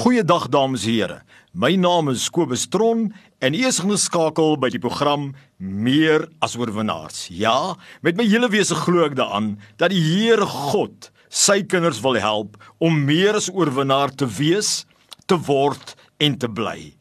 Goeiedag dames en here. My naam is Kobus Tron en u is geskakel by die program Meer as oorwinnaars. Ja, met my hele wese glo ek daaraan dat die Here God sy kinders wil help om meer as oorwinnaar te wees, te word en te bly.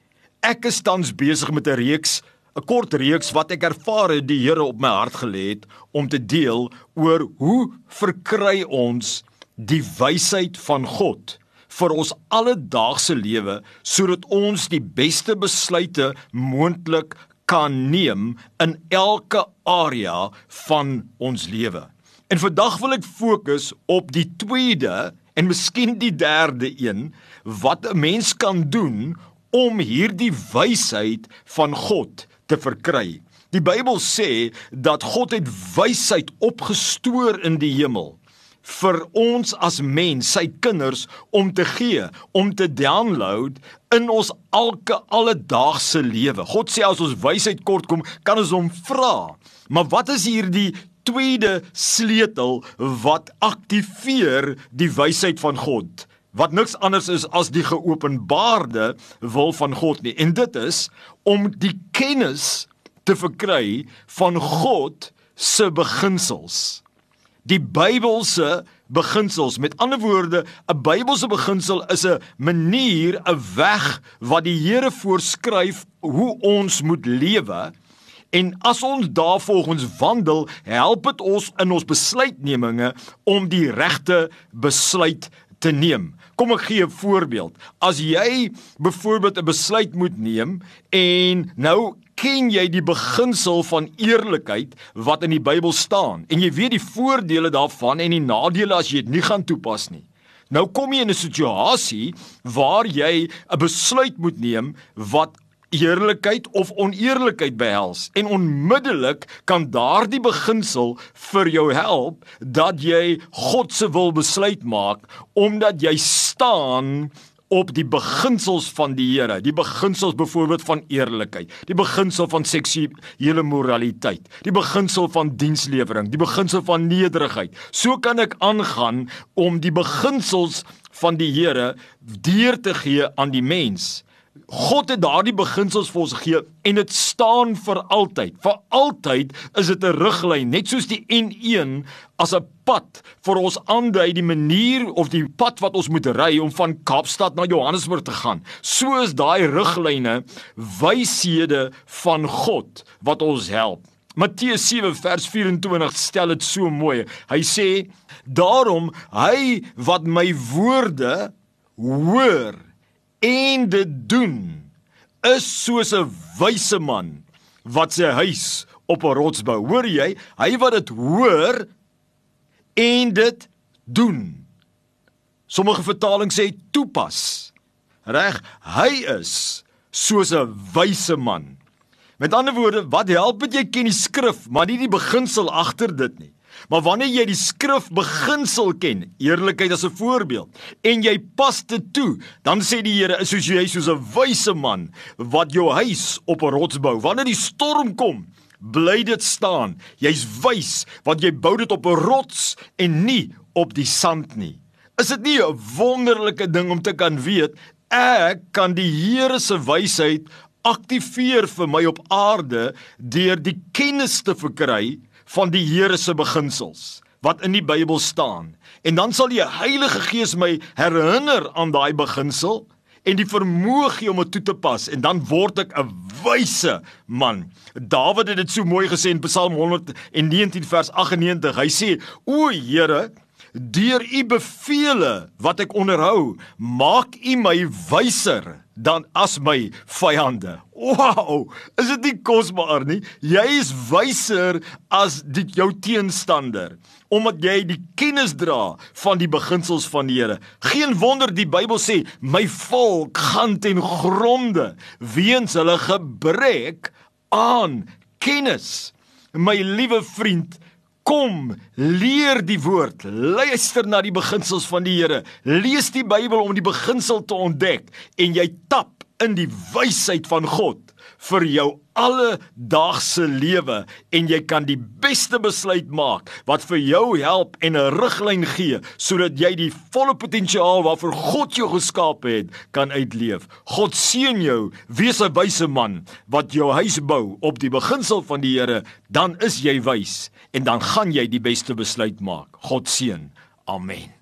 Ek is tans besig met 'n reeks 'n kort reeks wat ek ervaar het die Here op my hart gelê het om te deel oor hoe verkry ons die wysheid van God vir ons alledaagse lewe sodat ons die beste besluite moontlik kan neem in elke area van ons lewe. En vandag wil ek fokus op die tweede en miskien die derde een wat 'n mens kan doen om hierdie wysheid van God te verkry. Die Bybel sê dat God het wysheid opgestoor in die hemel vir ons as mens, sy kinders om te gee, om te download in ons elke alledaagse lewe. God sê as ons wysheid kort kom, kan ons hom vra. Maar wat is hierdie tweede sleutel wat aktiveer die wysheid van God? Wat niks anders is as die geopenbaarde wil van God nie. En dit is om die kennis te verkry van God se beginsels die Bybelse beginsels. Met ander woorde, 'n Bybelse beginsel is 'n manier, 'n weg wat die Here voorskryf hoe ons moet lewe. En as ons daarvolgens wandel, help dit ons in ons besluitneminge om die regte besluit te neem. Kom ek gee 'n voorbeeld. As jy byvoorbeeld 'n besluit moet neem en nou ken jy die beginsel van eerlikheid wat in die Bybel staan en jy weet die voordele daarvan en die nadele as jy dit nie gaan toepas nie. Nou kom jy in 'n situasie waar jy 'n besluit moet neem wat eerlikheid of oneerlikheid behels en onmiddellik kan daardie beginsel vir jou help dat jy God se wil besluit maak omdat jy staan op die beginsels van die Here, die beginsels byvoorbeeld van eerlikheid, die beginsel van seksuele moraliteit, die beginsel van dienslewering, die beginsel van nederigheid. So kan ek aangaan om die beginsels van die Here deur te gee aan die mens. God het daardie beginsels vir ons gegee en dit staan vir altyd. Vir altyd is dit 'n riglyn, net soos die N1 as 'n pad vir ons aandui die manier of die pad wat ons moet ry om van Kaapstad na Johannesburg te gaan. So is daai riglyne wyshede van God wat ons help. Matteus 7 vers 24 stel dit so mooi. Hy sê: "Daarom hy wat my woorde hoor en dit doen is soos 'n wyse man wat sy huis op 'n rots bou. Hoor jy? Hy wat dit hoor en dit doen. Sommige vertalings sê toepas. Reg, hy is soos 'n wyse man. Met ander woorde, wat help dit jy ken die skrif, maar nie die beginsel agter dit nie. Maar wanneer jy die skrif beginsel ken, eerlikheid as 'n voorbeeld, en jy pas dit toe, dan sê die Here, soos jy soos 'n wyse man wat jou huis op 'n rots bou. Wanneer die storm kom, bly dit staan. Jy's wys want jy bou dit op 'n rots en nie op die sand nie. Is dit nie 'n wonderlike ding om te kan weet ek kan die Here se wysheid aktiveer vir my op aarde deur die kennis te verkry van die Here se beginsels wat in die Bybel staan. En dan sal die Heilige Gees my herinner aan daai beginsel en die vermoë gee om dit toe te pas en dan word ek 'n wyse man. Dawid het dit so mooi gesê in Psalm 119 vers 98. Hy sê: "O Here, deur u bevele wat ek onderhou, maak u my wyser." Dan as my vyande. Wow, is dit nie kosbaar nie? Jy is wyser as dit jou teenstander omdat jy die kennis dra van die beginsels van die Here. Geen wonder die Bybel sê my volk gaan ten gronde weens hulle gebrek aan kennis. My liewe vriend, Kom, leer die woord, luister na die beginsels van die Here. Lees die Bybel om die beginsel te ontdek en jy tap in die wysheid van God vir jou alledaagse lewe en jy kan die beste besluit maak wat vir jou help en 'n riglyn gee sodat jy die volle potensiaal waarvoor God jou geskaap het kan uitleef. God seën jou, wees 'n wyse man wat jou huis bou op die beginsel van die Here, dan is jy wys en dan gaan jy die beste besluit maak. God seën. Amen.